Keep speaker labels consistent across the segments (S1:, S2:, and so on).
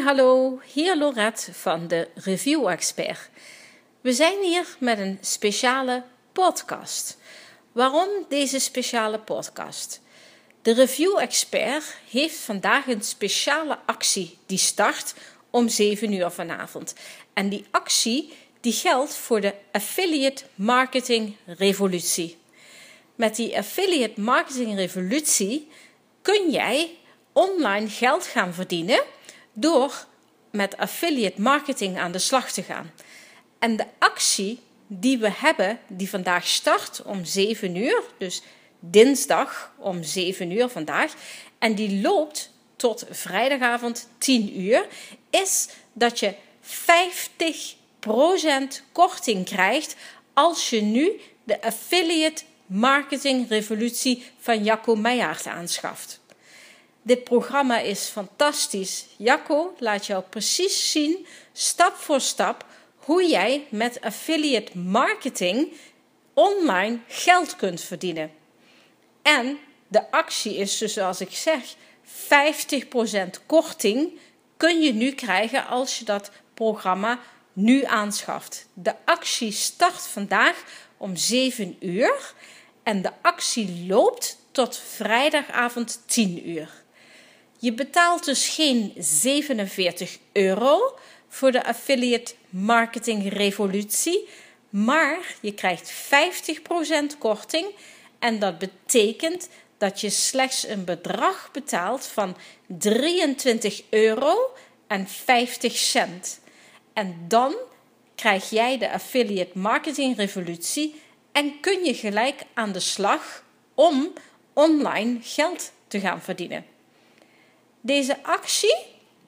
S1: hallo, hier Lorette van de Review Expert. We zijn hier met een speciale podcast. Waarom deze speciale podcast? De Review Expert heeft vandaag een speciale actie die start om 7 uur vanavond. En die actie die geldt voor de Affiliate Marketing Revolutie. Met die Affiliate Marketing Revolutie kun jij online geld gaan verdienen door met affiliate marketing aan de slag te gaan. En de actie die we hebben, die vandaag start om 7 uur, dus dinsdag om 7 uur vandaag, en die loopt tot vrijdagavond 10 uur, is dat je 50% korting krijgt als je nu de affiliate marketing revolutie van Jacco Meijaert aanschaft. Dit programma is fantastisch. Jacco laat jou precies zien, stap voor stap, hoe jij met affiliate marketing online geld kunt verdienen. En de actie is dus, zoals ik zeg, 50% korting kun je nu krijgen als je dat programma nu aanschaft. De actie start vandaag om 7 uur en de actie loopt tot vrijdagavond 10 uur. Je betaalt dus geen 47 euro voor de affiliate marketing revolutie, maar je krijgt 50% korting en dat betekent dat je slechts een bedrag betaalt van 23 euro en 50 cent. En dan krijg jij de affiliate marketing revolutie en kun je gelijk aan de slag om online geld te gaan verdienen. Deze actie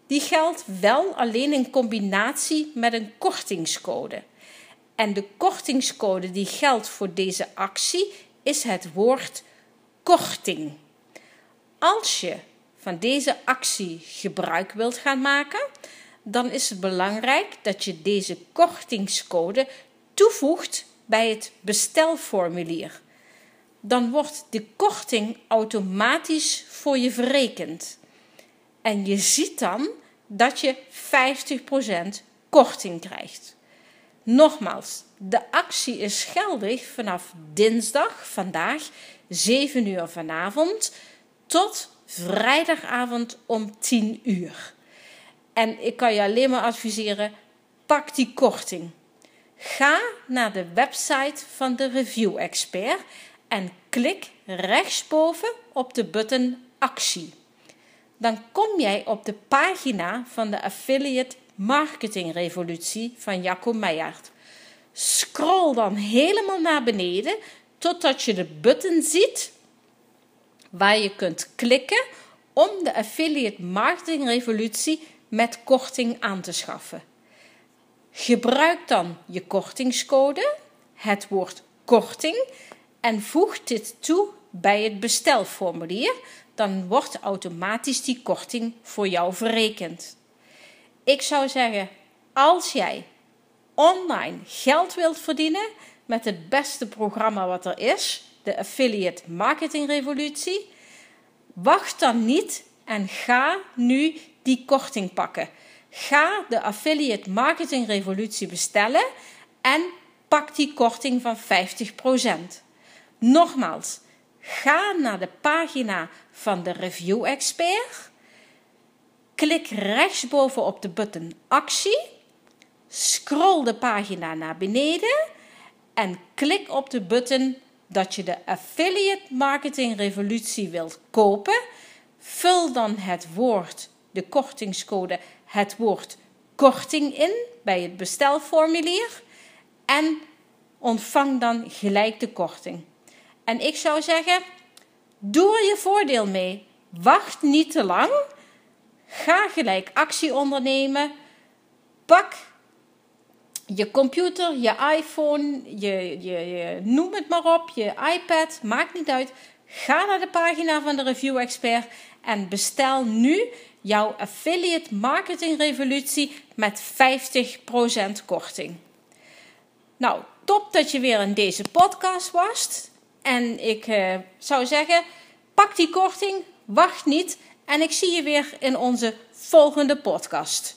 S1: die geldt wel alleen in combinatie met een kortingscode. En de kortingscode die geldt voor deze actie is het woord korting. Als je van deze actie gebruik wilt gaan maken, dan is het belangrijk dat je deze kortingscode toevoegt bij het bestelformulier. Dan wordt de korting automatisch voor je verrekend. En je ziet dan dat je 50% korting krijgt. Nogmaals, de actie is geldig vanaf dinsdag, vandaag, 7 uur vanavond, tot vrijdagavond om 10 uur. En ik kan je alleen maar adviseren: pak die korting. Ga naar de website van de Review Expert en klik rechtsboven op de button actie dan kom jij op de pagina van de Affiliate Marketing Revolutie van Jacco Meijaert. Scroll dan helemaal naar beneden totdat je de button ziet waar je kunt klikken om de Affiliate Marketing Revolutie met korting aan te schaffen. Gebruik dan je kortingscode, het woord korting, en voeg dit toe bij het bestelformulier dan wordt automatisch die korting voor jou verrekend. Ik zou zeggen, als jij online geld wilt verdienen met het beste programma wat er is, de Affiliate Marketing Revolutie, wacht dan niet en ga nu die korting pakken. Ga de Affiliate Marketing Revolutie bestellen en pak die korting van 50%. Nogmaals, Ga naar de pagina van de Review Expert. Klik rechtsboven op de button Actie. Scroll de pagina naar beneden en klik op de button dat je de Affiliate Marketing Revolutie wilt kopen. Vul dan het woord, de kortingscode, het woord korting in bij het bestelformulier en ontvang dan gelijk de korting. En ik zou zeggen, doe er je voordeel mee. Wacht niet te lang. Ga gelijk actie ondernemen. Pak je computer, je iPhone, je, je, je, noem het maar op, je iPad, maakt niet uit. Ga naar de pagina van de Review Expert en bestel nu jouw affiliate marketing revolutie met 50% korting. Nou, top dat je weer in deze podcast was. En ik uh, zou zeggen, pak die korting, wacht niet En ik zie je weer in onze volgende podcast.